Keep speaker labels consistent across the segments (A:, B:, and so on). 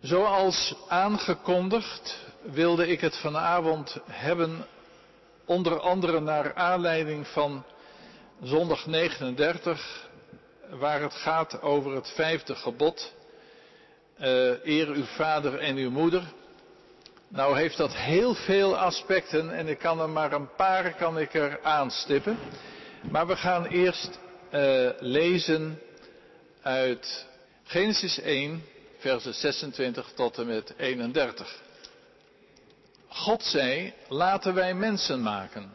A: Zoals aangekondigd wilde ik het vanavond hebben, onder andere naar aanleiding van zondag 39, waar het gaat over het vijfde gebod. Uh, eer uw vader en uw moeder. Nou heeft dat heel veel aspecten en ik kan er maar een paar kan ik er aanstippen. Maar we gaan eerst uh, lezen uit Genesis 1, versen 26 tot en met 31. God zei, laten wij mensen maken,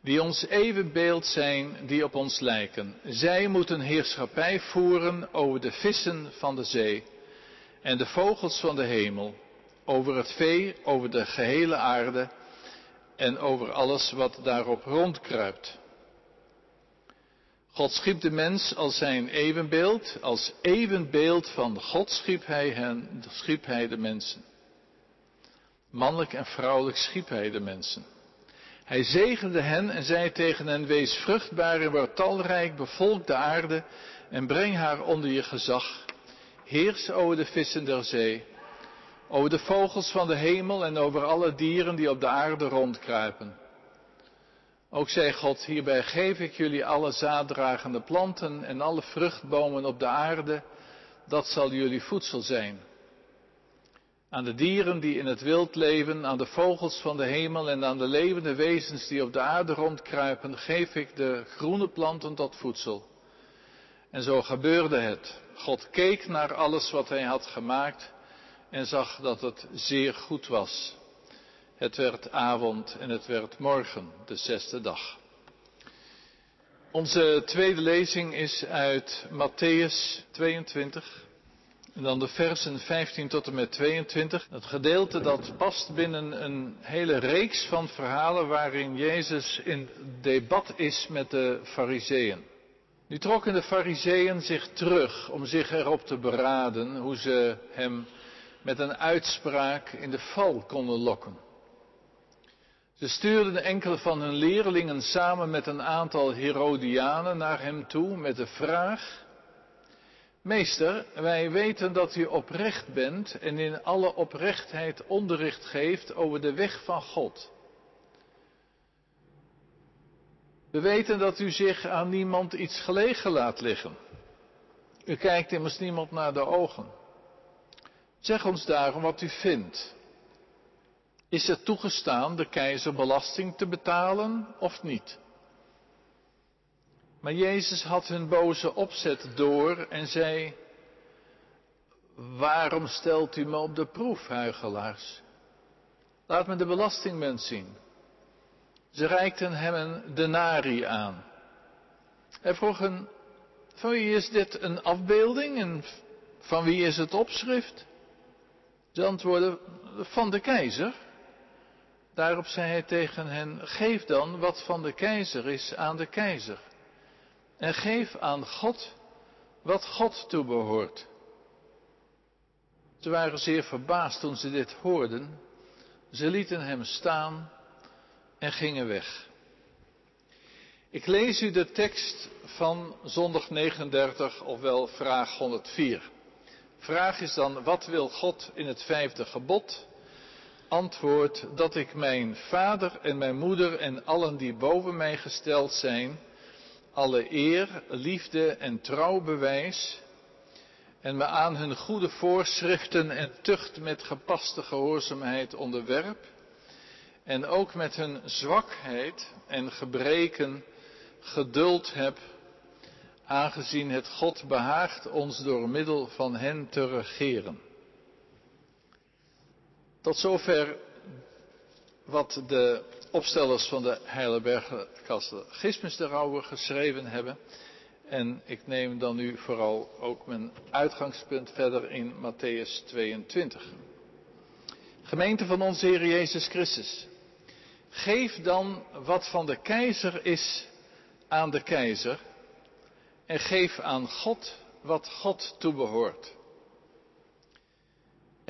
A: die ons evenbeeld zijn, die op ons lijken. Zij moeten heerschappij voeren over de vissen van de zee en de vogels van de hemel, over het vee, over de gehele aarde en over alles wat daarop rondkruipt. God schiep de mens als zijn evenbeeld, als evenbeeld van God schiep hij hen, schiep hij de mensen. Mannelijk en vrouwelijk schiep hij de mensen. Hij zegende hen en zei tegen hen, wees vruchtbaar en word talrijk, bevolk de aarde en breng haar onder je gezag. Heers over de vissen der zee, over de vogels van de hemel en over alle dieren die op de aarde rondkruipen. Ook zei God, hierbij geef ik jullie alle zaaddragende planten en alle vruchtbomen op de aarde, dat zal jullie voedsel zijn. Aan de dieren die in het wild leven, aan de vogels van de hemel en aan de levende wezens die op de aarde rondkruipen, geef ik de groene planten tot voedsel. En zo gebeurde het. God keek naar alles wat hij had gemaakt en zag dat het zeer goed was. Het werd avond en het werd morgen, de zesde dag. Onze tweede lezing is uit Matthäus 22. En dan de versen 15 tot en met 22. Het gedeelte dat past binnen een hele reeks van verhalen waarin Jezus in debat is met de fariseeën. Nu trokken de fariseeën zich terug om zich erop te beraden hoe ze hem met een uitspraak in de val konden lokken. Ze stuurden enkele van hun leerlingen samen met een aantal Herodianen naar hem toe met de vraag, Meester, wij weten dat u oprecht bent en in alle oprechtheid onderricht geeft over de weg van God. We weten dat u zich aan niemand iets gelegen laat liggen. U kijkt immers niemand naar de ogen. Zeg ons daarom wat u vindt. Is het toegestaan de keizer belasting te betalen of niet? Maar Jezus had hun boze opzet door en zei, waarom stelt u me op de proef, huigelaars? Laat me de belastingmunt zien. Ze reikten hem een denari aan. Hij vroeg hen, van wie is dit een afbeelding en van wie is het opschrift? Ze antwoordden, van de keizer. Daarop zei hij tegen hen, geef dan wat van de keizer is aan de keizer. En geef aan God wat God toebehoort. Ze waren zeer verbaasd toen ze dit hoorden. Ze lieten hem staan en gingen weg. Ik lees u de tekst van zondag 39, ofwel vraag 104. Vraag is dan, wat wil God in het vijfde gebod? Antwoord, dat ik mijn vader en mijn moeder en allen die boven mij gesteld zijn, alle eer, liefde en trouw bewijs en me aan hun goede voorschriften en tucht met gepaste gehoorzaamheid onderwerp en ook met hun zwakheid en gebreken geduld heb, aangezien het God behaagt ons door middel van hen te regeren. Tot zover wat de opstellers van de Heidelberger de Rauwe geschreven hebben. En ik neem dan nu vooral ook mijn uitgangspunt verder in Matthäus 22. Gemeente van onze Heer Jezus Christus. Geef dan wat van de keizer is aan de keizer en geef aan God wat God toebehoort.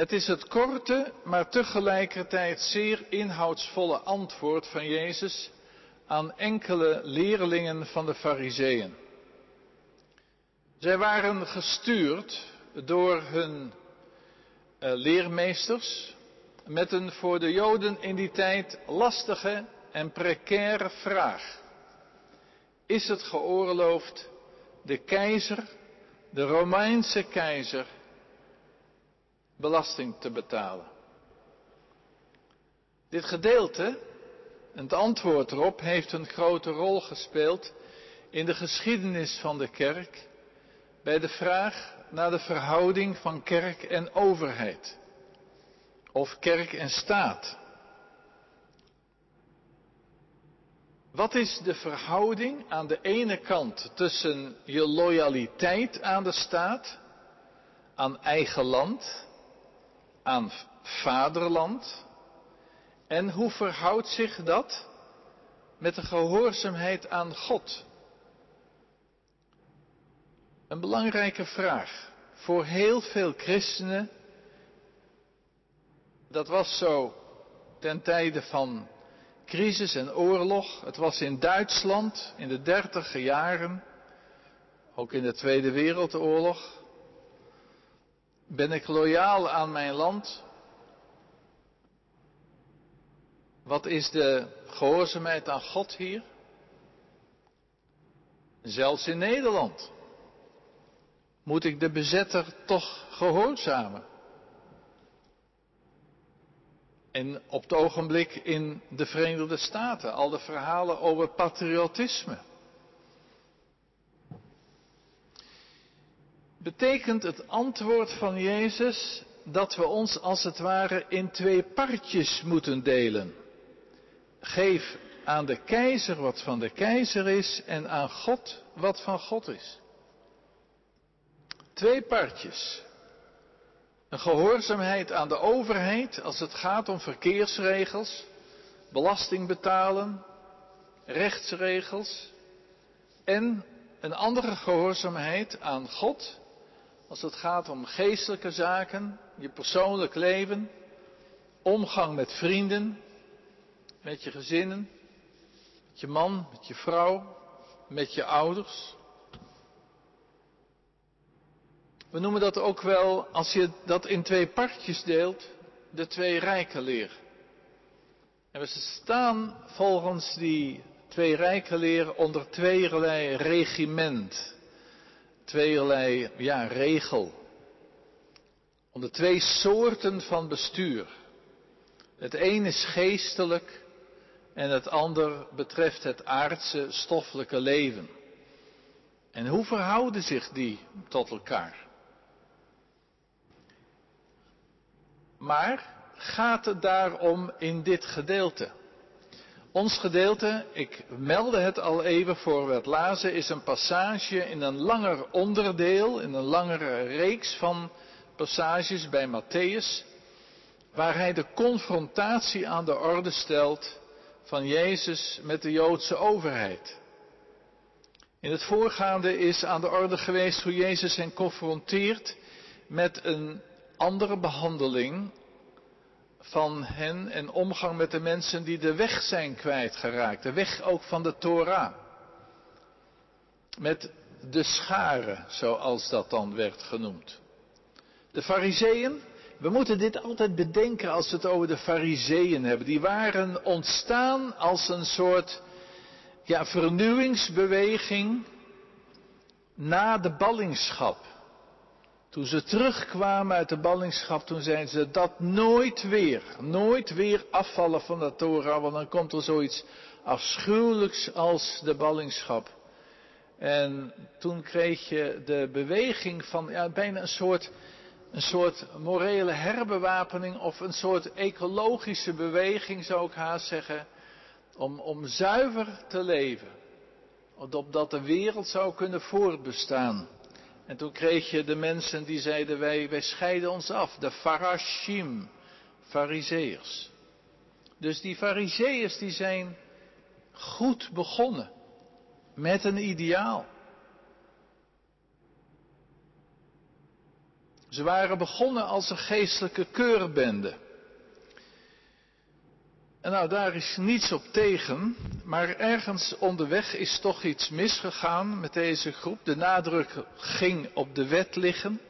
A: Het is het korte, maar tegelijkertijd zeer inhoudsvolle antwoord van Jezus aan enkele leerlingen van de Fariseeën. Zij waren gestuurd door hun leermeesters met een voor de Joden in die tijd lastige en precaire vraag. Is het geoorloofd de keizer, de Romeinse keizer, belasting te betalen? Dit gedeelte, het antwoord erop, heeft een grote rol gespeeld in de geschiedenis van de kerk bij de vraag naar de verhouding van kerk en overheid. Of kerk en staat. Wat is de verhouding aan de ene kant tussen je loyaliteit aan de staat, aan eigen land, aan vaderland, en hoe verhoudt zich dat met de gehoorzaamheid aan God? Een belangrijke vraag voor heel veel christenen. Dat was zo ten tijde van crisis en oorlog. Het was in Duitsland in de dertiger jaren, ook in de Tweede Wereldoorlog. Ben ik loyaal aan mijn land? Wat is de gehoorzaamheid aan God hier? Zelfs in Nederland moet ik de bezetter toch gehoorzamen. En op het ogenblik in de Verenigde Staten al de verhalen over patriotisme. Betekent het antwoord van Jezus dat we ons als het ware in twee partjes moeten delen? Geef aan de keizer wat van de keizer is en aan God wat van God is. Twee partjes. Een gehoorzaamheid aan de overheid als het gaat om verkeersregels, belasting betalen, rechtsregels. En een andere gehoorzaamheid aan God als het gaat om geestelijke zaken, je persoonlijk leven, omgang met vrienden, met je gezinnen, met je man, met je vrouw, met je ouders. We noemen dat ook wel, als je dat in twee partjes deelt, de twee rijken leer. En we staan volgens die twee rijken leer onder tweeërlei regiment. Tweeërlei, ja, regel. Onder twee soorten van bestuur. Het een is geestelijk en het ander betreft het aardse, stoffelijke leven. En hoe verhouden zich die tot elkaar? Maar gaat het daarom in dit gedeelte? Ons gedeelte, ik meldde het al even voor we het lazen, is een passage in een langer onderdeel, in een langere reeks van passages bij Matthäus, waar hij de confrontatie aan de orde stelt van Jezus met de Joodse overheid. In het voorgaande is aan de orde geweest hoe Jezus hen confronteert met een andere behandeling van hen en omgang met de mensen die de weg zijn kwijtgeraakt. De weg ook van de Torah. Met de scharen, zoals dat dan werd genoemd. De fariseeën, we moeten dit altijd bedenken als we het over de fariseeën hebben. Die waren ontstaan als een soort ja, vernieuwingsbeweging na de ballingschap. Toen ze terugkwamen uit de ballingschap, toen zeiden ze dat nooit weer, nooit weer afvallen van de Torah, want dan komt er zoiets afschuwelijks als de ballingschap. En toen kreeg je de beweging van ja, bijna een soort, een soort morele herbewapening of een soort ecologische beweging zou ik haast zeggen, om, om zuiver te leven. Opdat de wereld zou kunnen voortbestaan. En toen kreeg je de mensen die zeiden wij, wij scheiden ons af. De farashim, fariseërs. Dus die fariseërs die zijn goed begonnen. Met een ideaal. Ze waren begonnen als een geestelijke keurbende. En nou, daar is niets op tegen, maar ergens onderweg is toch iets misgegaan met deze groep. De nadruk ging op de wet liggen.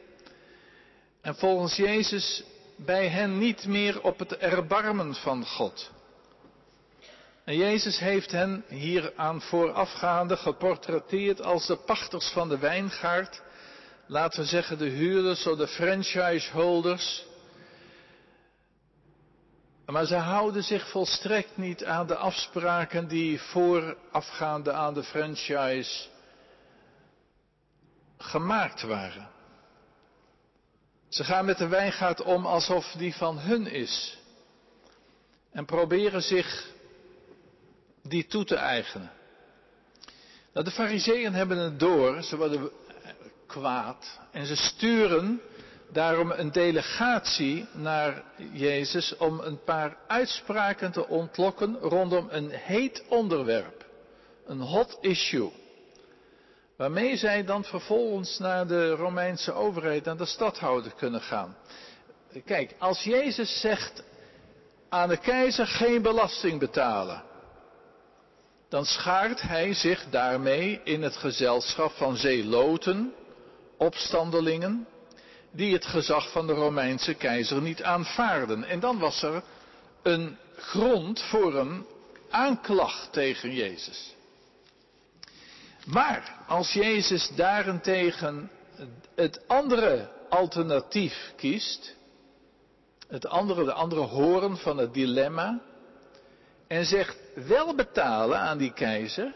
A: En volgens Jezus bij hen niet meer op het erbarmen van God. En Jezus heeft hen hieraan voorafgaande geportretteerd als de pachters van de wijngaard, laten we zeggen de huurders of de franchiseholders. Maar ze houden zich volstrekt niet aan de afspraken die voorafgaande aan de franchise gemaakt waren. Ze gaan met de wijngaard om alsof die van hun is. En proberen zich die toe te eigenen. Nou, de fariseeën hebben het door, ze worden kwaad en ze sturen daarom een delegatie naar Jezus om een paar uitspraken te ontlokken rondom een heet onderwerp, een hot issue. Waarmee zij dan vervolgens naar de Romeinse overheid, naar de stadhouder kunnen gaan. Kijk, als Jezus zegt aan de keizer geen belasting betalen, dan schaart hij zich daarmee in het gezelschap van zeeloten, opstandelingen, die het gezag van de Romeinse keizer niet aanvaarden. En dan was er een grond voor een aanklacht tegen Jezus. Maar als Jezus daarentegen het andere alternatief kiest, het andere, de andere horen van het dilemma, en zegt wel betalen aan die keizer,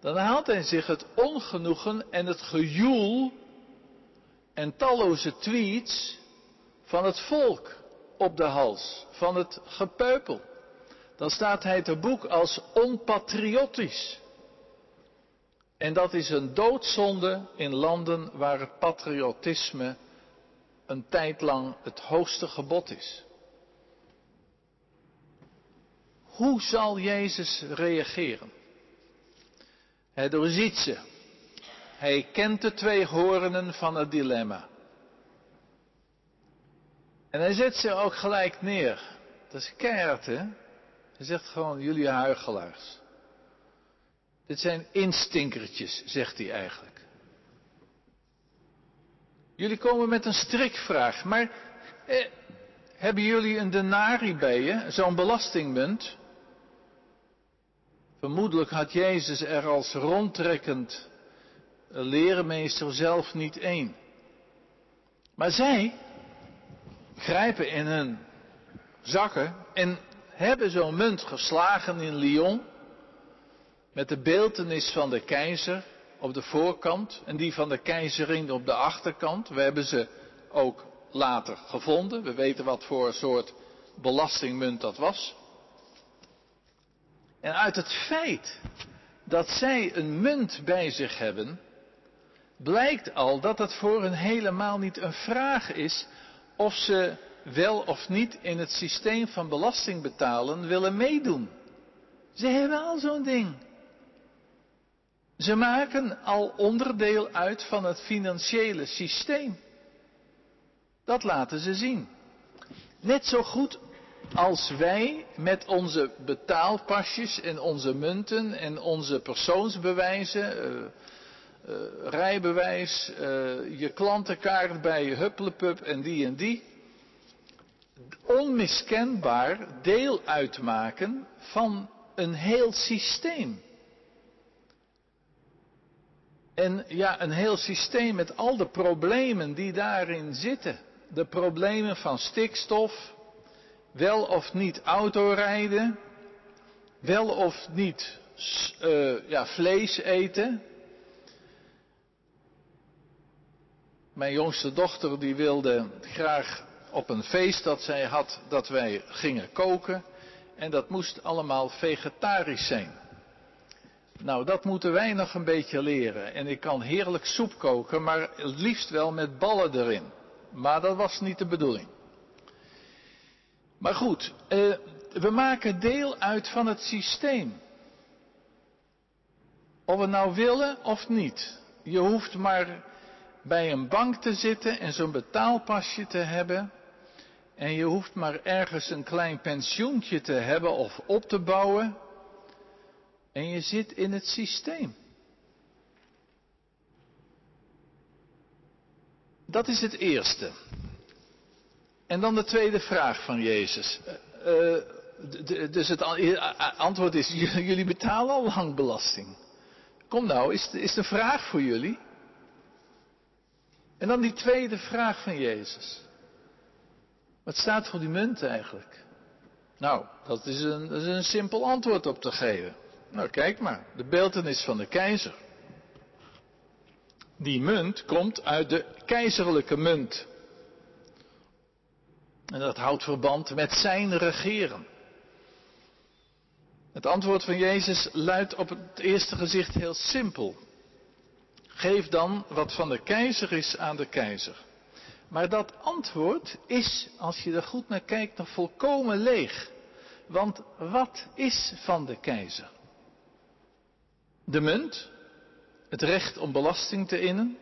A: dan haalt hij zich het ongenoegen en het gejoel en talloze tweets van het volk op de hals, van het gepeupel. Dan staat hij te boek als onpatriotisch. En dat is een doodzonde in landen waar het patriotisme een tijd lang het hoogste gebod is. Hoe zal Jezus reageren? Hij doorziet ze. Hij kent de twee horenen van het dilemma. En hij zet ze ook gelijk neer. Dat is keihard, hè? Hij zegt gewoon, jullie huigelaars. Dit zijn instinkertjes, zegt hij eigenlijk. Jullie komen met een strikvraag, maar eh, hebben jullie een denari bij je, zo'n belastingmunt? Vermoedelijk had Jezus er als rondtrekkend leermeester zelf niet één. Maar zij grijpen in hun zakken en hebben zo'n munt geslagen in Lyon met de beeltenis van de keizer op de voorkant en die van de keizerin op de achterkant. We hebben ze ook later gevonden. We weten wat voor soort belastingmunt dat was. En uit het feit dat zij een munt bij zich hebben, blijkt al dat het voor hen helemaal niet een vraag is of ze wel of niet in het systeem van belasting betalen willen meedoen. Ze hebben al zo'n ding. Ze maken al onderdeel uit van het financiële systeem. Dat laten ze zien. Net zo goed als wij met onze betaalpasjes en onze munten en onze persoonsbewijzen, uh, uh, rijbewijs, uh, je klantenkaart bij Hupplepup en die en die, onmiskenbaar deel uitmaken van een heel systeem. En ja, een heel systeem met al de problemen die daarin zitten. De problemen van stikstof, wel of niet autorijden, wel of niet uh, ja, vlees eten. Mijn jongste dochter die wilde graag op een feest dat zij had dat wij gingen koken en dat moest allemaal vegetarisch zijn. Nou, dat moeten wij nog een beetje leren. En ik kan heerlijk soep koken, maar het liefst wel met ballen erin. Maar dat was niet de bedoeling. Maar goed, eh, we maken deel uit van het systeem. Of we nou willen of niet. Je hoeft maar bij een bank te zitten en zo'n betaalpasje te hebben. En je hoeft maar ergens een klein pensioentje te hebben of op te bouwen. En je zit in het systeem. Dat is het eerste. En dan de tweede vraag van Jezus. Uh, dus het antwoord is, jullie betalen al lang belasting. Kom nou, is, is een vraag voor jullie? En dan die tweede vraag van Jezus. Wat staat voor die munt eigenlijk? Nou, dat is een, dat is een simpel antwoord op te geven. Nou, kijk maar, de beeldenis van de keizer. Die munt komt uit de keizerlijke munt. En dat houdt verband met zijn regeren. Het antwoord van Jezus luidt op het eerste gezicht heel simpel. Geef dan wat van de keizer is aan de keizer. Maar dat antwoord is, als je er goed naar kijkt, nog volkomen leeg. Want wat is van de keizer? De munt, het recht om belasting te innen.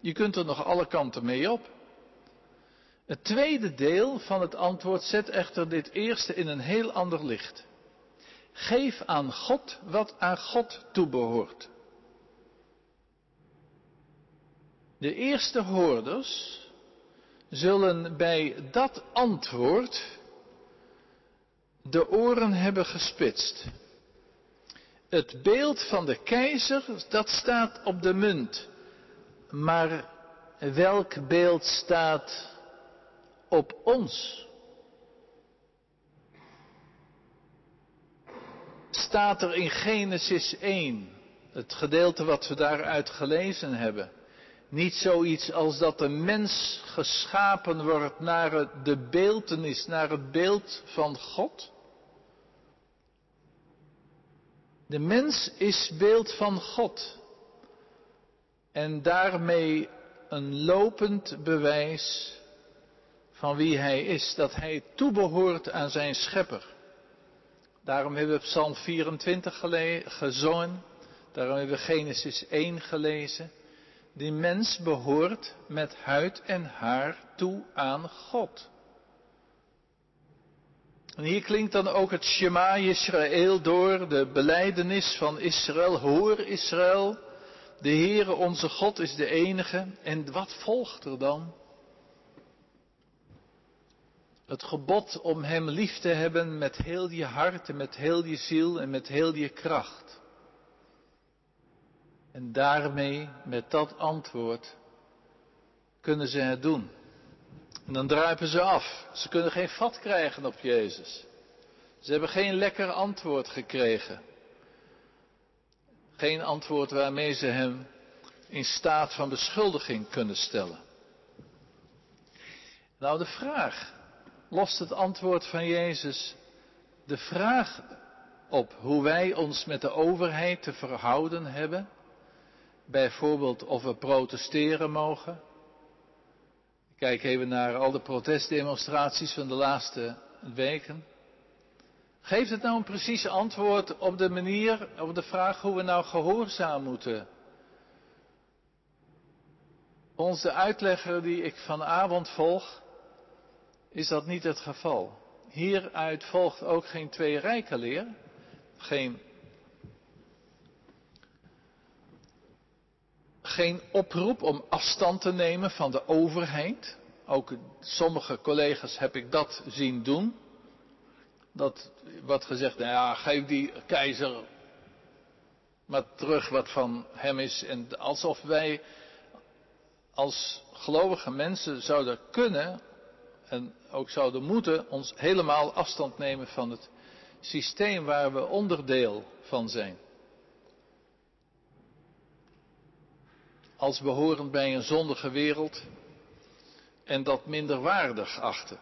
A: Je kunt er nog alle kanten mee op. Het tweede deel van het antwoord zet echter dit eerste in een heel ander licht. Geef aan God wat aan God toebehoort. De eerste hoorders zullen bij dat antwoord de oren hebben gespitst. Het beeld van de keizer, dat staat op de munt. Maar welk beeld staat op ons? Staat er in Genesis 1, het gedeelte wat we daaruit gelezen hebben, niet zoiets als dat de mens geschapen wordt naar de beeltenis, naar het beeld van God? De mens is beeld van God en daarmee een lopend bewijs van wie hij is, dat hij toebehoort aan zijn schepper. Daarom hebben we Psalm 24 gezongen, daarom hebben we Genesis 1 gelezen. Die mens behoort met huid en haar toe aan God. En hier klinkt dan ook het Shema Israël door, de beleidenis van Israël. Hoor Israël, de Heere onze God is de enige. En wat volgt er dan? Het gebod om Hem lief te hebben met heel je hart en met heel je ziel en met heel je kracht. En daarmee, met dat antwoord, kunnen ze het doen. En dan druipen ze af. Ze kunnen geen vat krijgen op Jezus. Ze hebben geen lekker antwoord gekregen. Geen antwoord waarmee ze hem in staat van beschuldiging kunnen stellen. Nou, de vraag. Lost het antwoord van Jezus de vraag op hoe wij ons met de overheid te verhouden hebben? Bijvoorbeeld of we protesteren mogen, Kijk even naar al de protestdemonstraties van de laatste weken. Geeft het nou een precies antwoord op de manier, op de vraag hoe we nou gehoorzaam moeten? De uitlegger die ik vanavond volg, is dat niet het geval. Hieruit volgt ook geen twee rijken leer, geen, geen oproep om afstand te nemen van de overheid. Ook sommige collega's heb ik dat zien doen. Dat wordt gezegd, nou ja, geef die keizer maar terug wat van hem is. En alsof wij als gelovige mensen zouden kunnen en ook zouden moeten ons helemaal afstand nemen van het systeem waar we onderdeel van zijn. Als behorend bij een zondige wereld en dat minder waardig achten.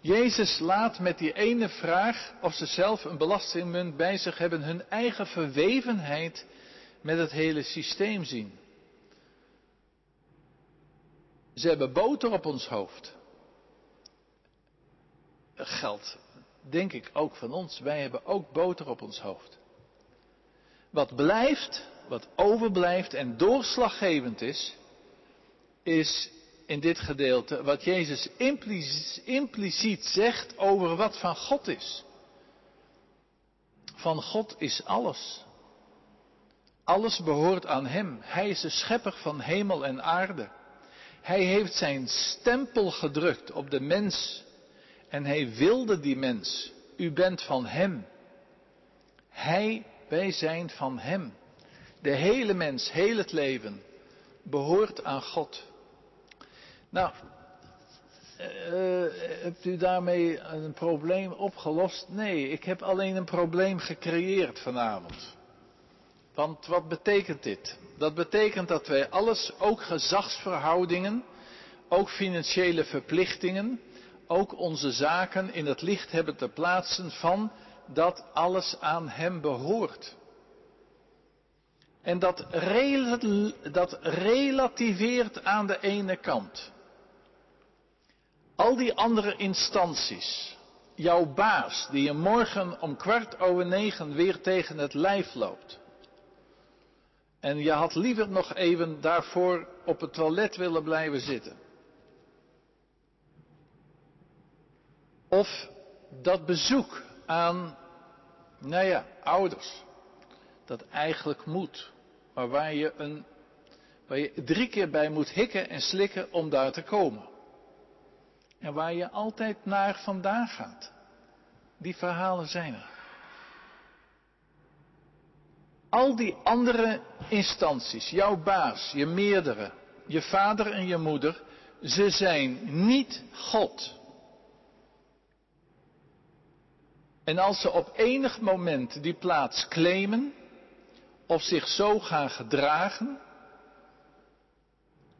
A: Jezus laat met die ene vraag of ze zelf een belastingmunt bij zich hebben hun eigen verwevenheid met het hele systeem zien. Ze hebben boter op ons hoofd. Dat geldt, denk ik, ook van ons. Wij hebben ook boter op ons hoofd. Wat blijft, wat overblijft en doorslaggevend is, is in dit gedeelte wat Jezus impliciet zegt over wat van God is. Van God is alles. Alles behoort aan Hem. Hij is de schepper van hemel en aarde. Hij heeft zijn stempel gedrukt op de mens en hij wilde die mens. U bent van hem. Hij, wij zijn van hem. De hele mens, heel het leven behoort aan God. Nou, uh, hebt u daarmee een probleem opgelost? Nee, ik heb alleen een probleem gecreëerd vanavond. Want wat betekent dit? Dat betekent dat wij alles, ook gezagsverhoudingen, ook financiële verplichtingen, ook onze zaken in het licht hebben te plaatsen van dat alles aan Hem behoort. En dat, dat relativeert aan de ene kant. Al die andere instanties, jouw baas die je morgen om kwart over negen weer tegen het lijf loopt. En je had liever nog even daarvoor op het toilet willen blijven zitten. Of dat bezoek aan, nou ja, ouders. Dat eigenlijk moet. Maar waar je, een, waar je drie keer bij moet hikken en slikken om daar te komen. En waar je altijd naar vandaan gaat. Die verhalen zijn er. Al die andere instanties, jouw baas, je meerdere, je vader en je moeder, ze zijn niet God. En als ze op enig moment die plaats claimen, of zich zo gaan gedragen,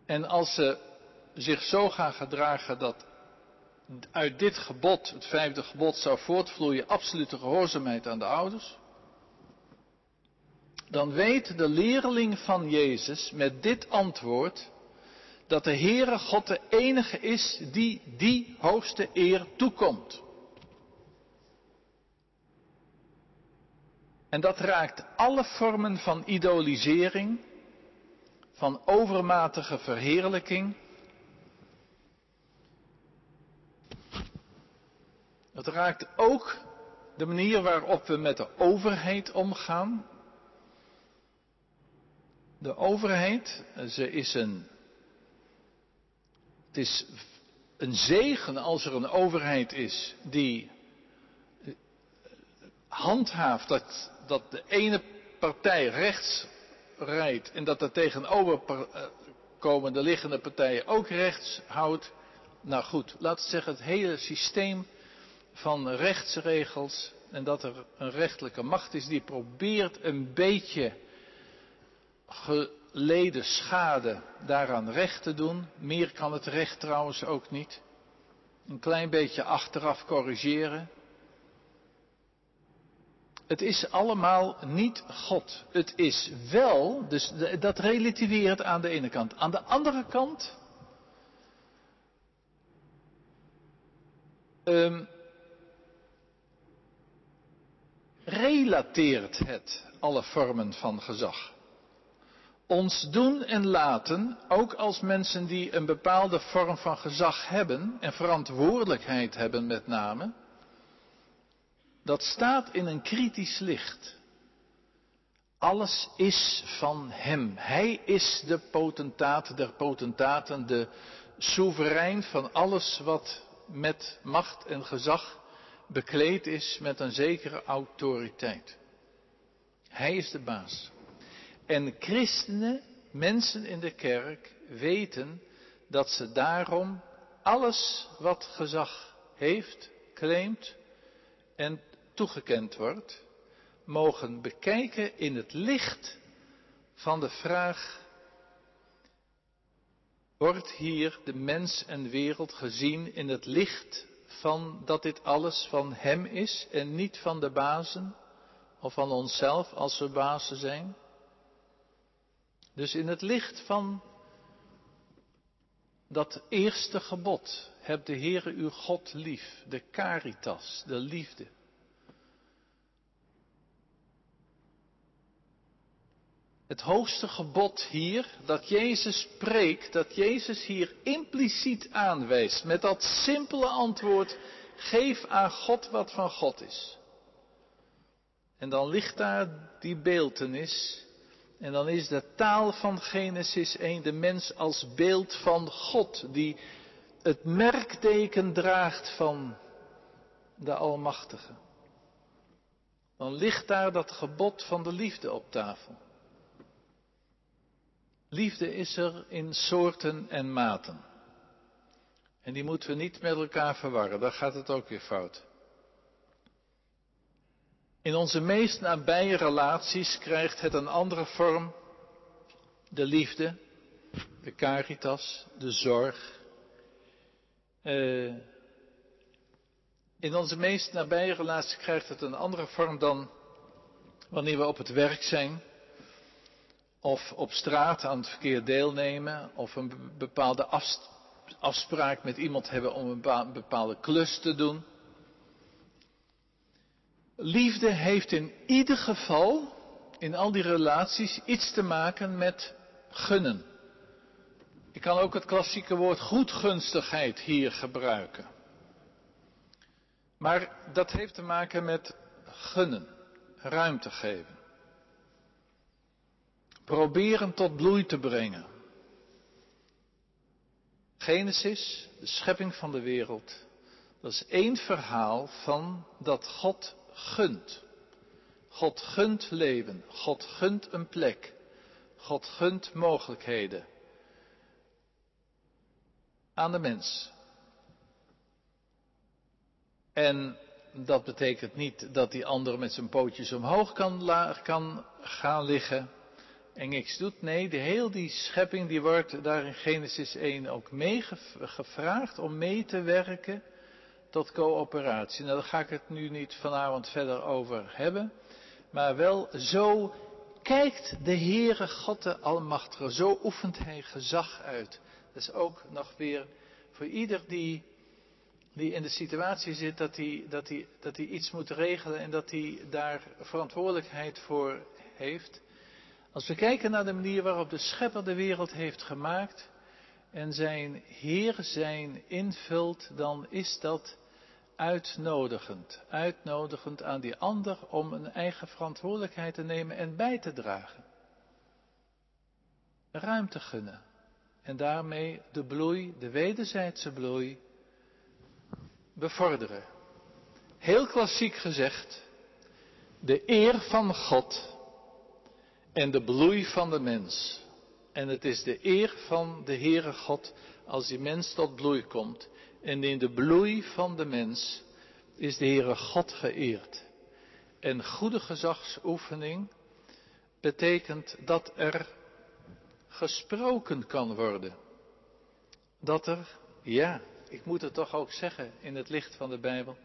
A: en als ze zich zo gaan gedragen dat uit dit gebod, het vijfde gebod, zou voortvloeien absolute gehoorzaamheid aan de ouders, dan weet de leerling van Jezus met dit antwoord dat de Heere God de enige is die die hoogste eer toekomt. En dat raakt alle vormen van idolisering, van overmatige verheerlijking. Het raakt ook de manier waarop we met de overheid omgaan. De overheid, ze is een. Het is een zegen als er een overheid is die handhaaft dat dat de ene partij rechts rijdt en dat de tegenoverkomende liggende partijen ook rechts houdt. Nou goed, laten we zeggen het hele systeem van rechtsregels en dat er een rechtelijke macht is die probeert een beetje geleden schade daaraan recht te doen. Meer kan het recht trouwens ook niet. Een klein beetje achteraf corrigeren. Het is allemaal niet God. Het is wel, dus dat relativeert aan de ene kant. Aan de andere kant. Um, relateert het alle vormen van gezag. Ons doen en laten, ook als mensen die een bepaalde vorm van gezag hebben en verantwoordelijkheid hebben met name, dat staat in een kritisch licht. Alles is van Hem. Hij is de potentaat der potentaten, de soeverein van alles wat met macht en gezag bekleed is met een zekere autoriteit. Hij is de baas. En christenen, mensen in de kerk, weten dat ze daarom alles wat gezag heeft, claimt en toegekend wordt, mogen bekijken in het licht van de vraag, wordt hier de mens en wereld gezien in het licht van dat dit alles van Hem is en niet van de bazen of van onszelf als we bazen zijn? Dus in het licht van dat eerste gebod, heb de Heere uw God lief, de caritas, de liefde. Het hoogste gebod hier, dat Jezus spreekt, dat Jezus hier impliciet aanwijst met dat simpele antwoord, geef aan God wat van God is. En dan ligt daar die beeltenis En dan is de taal van Genesis 1 de mens als beeld van God, die het merkteken draagt van de Almachtige. Dan ligt daar dat gebod van de liefde op tafel. Liefde is er in soorten en maten. En die moeten we niet met elkaar verwarren, dan gaat het ook weer fout. In onze meest nabije relaties krijgt het een andere vorm. De liefde, de caritas, de zorg. Uh, in onze meest nabije relaties krijgt het een andere vorm dan wanneer we op het werk zijn. Of op straat aan het verkeer deelnemen. Of een bepaalde afspraak met iemand hebben om een bepaalde klus te doen. Liefde heeft in ieder geval, in al die relaties, iets te maken met gunnen. Ik kan ook het klassieke woord goedgunstigheid hier gebruiken. Maar dat heeft te maken met gunnen, ruimte geven. Proberen tot bloei te brengen. Genesis, de schepping van de wereld, dat is één verhaal van dat God gunt. God gunt leven. God gunt een plek. God gunt mogelijkheden. Aan de mens. En dat betekent niet dat die ander met zijn pootjes omhoog kan, kan gaan liggen en niks doet. Nee, de heel die schepping die wordt daar in Genesis 1 ook meegevraagd om mee te werken tot coöperatie. Nou, daar ga ik het nu niet vanavond verder over hebben. Maar wel zo kijkt de Heere God de Almachtige. Zo oefent hij gezag uit. Dat is ook nog weer voor ieder die, die in de situatie zit dat hij, dat, dat iets moet regelen en dat hij daar verantwoordelijkheid voor heeft. Als we kijken naar de manier waarop de schepper de wereld heeft gemaakt en zijn Heer zijn invult, dan is dat uitnodigend. Uitnodigend aan die ander om een eigen verantwoordelijkheid te nemen en bij te dragen. Ruimte gunnen. En daarmee de bloei, de wederzijdse bloei, bevorderen. Heel klassiek gezegd, de eer van God en de bloei van de mens. En het is de eer van de Heere God als die mens tot bloei komt. En in de bloei van de mens is de Heere God geëerd. En goede gezagsoefening betekent dat er gesproken kan worden. Dat er, ja, ik moet het toch ook zeggen in het licht van de Bijbel,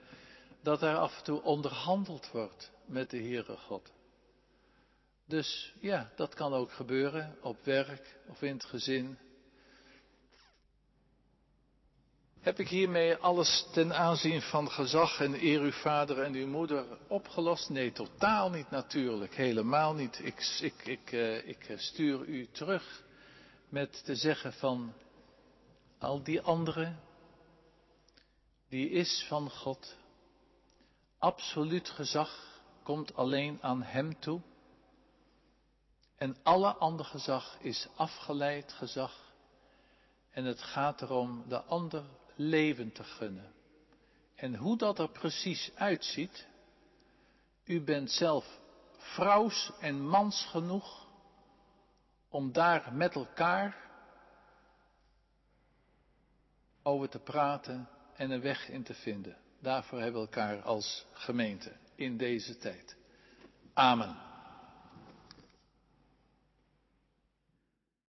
A: dat er af en toe onderhandeld wordt met de Heere God. Dus ja, dat kan ook gebeuren op werk of in het gezin Heb ik hiermee alles ten aanzien van gezag en eer uw vader en uw moeder opgelost? Nee, totaal niet natuurlijk. Helemaal niet. Ik, ik, ik, uh, ik stuur u terug met te zeggen van al die anderen, die is van God. Absoluut gezag komt alleen aan Hem toe. En alle ander gezag is afgeleid gezag. En het gaat erom de ander leven te gunnen. En hoe dat er precies uitziet, u bent zelf vrouws en mans genoeg om daar met elkaar over te praten en een weg in te vinden. Daarvoor hebben we elkaar als gemeente in deze tijd. Amen.